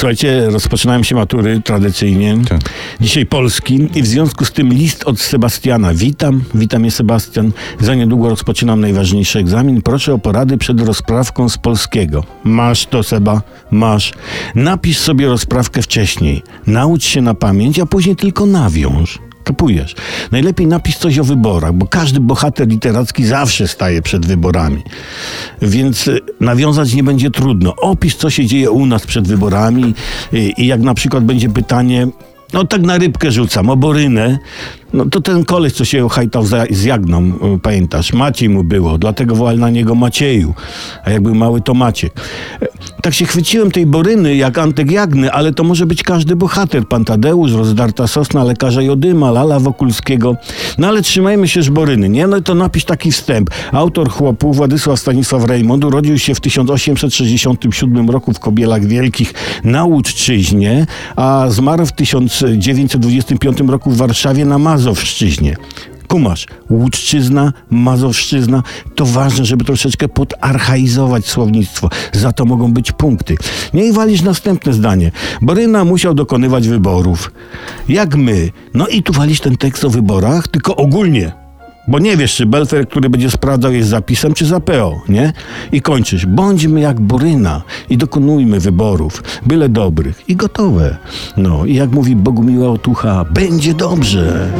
Słuchajcie, rozpoczynają się matury tradycyjnie. Tak. Dzisiaj Polski i w związku z tym list od Sebastiana. Witam, witam je Sebastian. Za niedługo rozpoczynam najważniejszy egzamin. Proszę o porady przed rozprawką z polskiego. Masz to, Seba, masz. Napisz sobie rozprawkę wcześniej. Naucz się na pamięć, a później tylko nawiąż. Najlepiej napisz coś o wyborach, bo każdy bohater literacki zawsze staje przed wyborami. Więc y, nawiązać nie będzie trudno. Opisz, co się dzieje u nas przed wyborami y, i jak na przykład będzie pytanie, no tak na rybkę rzucam, o Borynę, no to ten koleś, co się hajtał z Jagną, y, pamiętasz, Maciej mu było, dlatego wołali na niego Macieju, a jak był mały, to Maciek. Tak się chwyciłem tej Boryny, jak Antek Jagny, ale to może być każdy bohater, pan Tadeusz, rozdarta sosna, lekarza Jodyma, Lala Wokulskiego. No ale trzymajmy się z Boryny, nie? No to napisz taki wstęp. Autor chłopu Władysław Stanisław Rejmond urodził się w 1867 roku w Kobielach Wielkich na Łuczczyźnie, a zmarł w 1925 roku w Warszawie na Mazowszczyźnie. Kumasz, Łuczczyzna, Mazowszczyzna, to ważne, żeby troszeczkę podarchaizować słownictwo. Za to mogą być punkty. Nie i walisz następne zdanie. Boryna musiał dokonywać wyborów. Jak my. No i tu walisz ten tekst o wyborach, tylko ogólnie. Bo nie wiesz, czy Belfer, który będzie sprawdzał, jest zapisem, czy za PO, nie? I kończysz. Bądźmy jak Boryna i dokonujmy wyborów, byle dobrych i gotowe. No i jak mówi Bogumiła Otucha, będzie dobrze.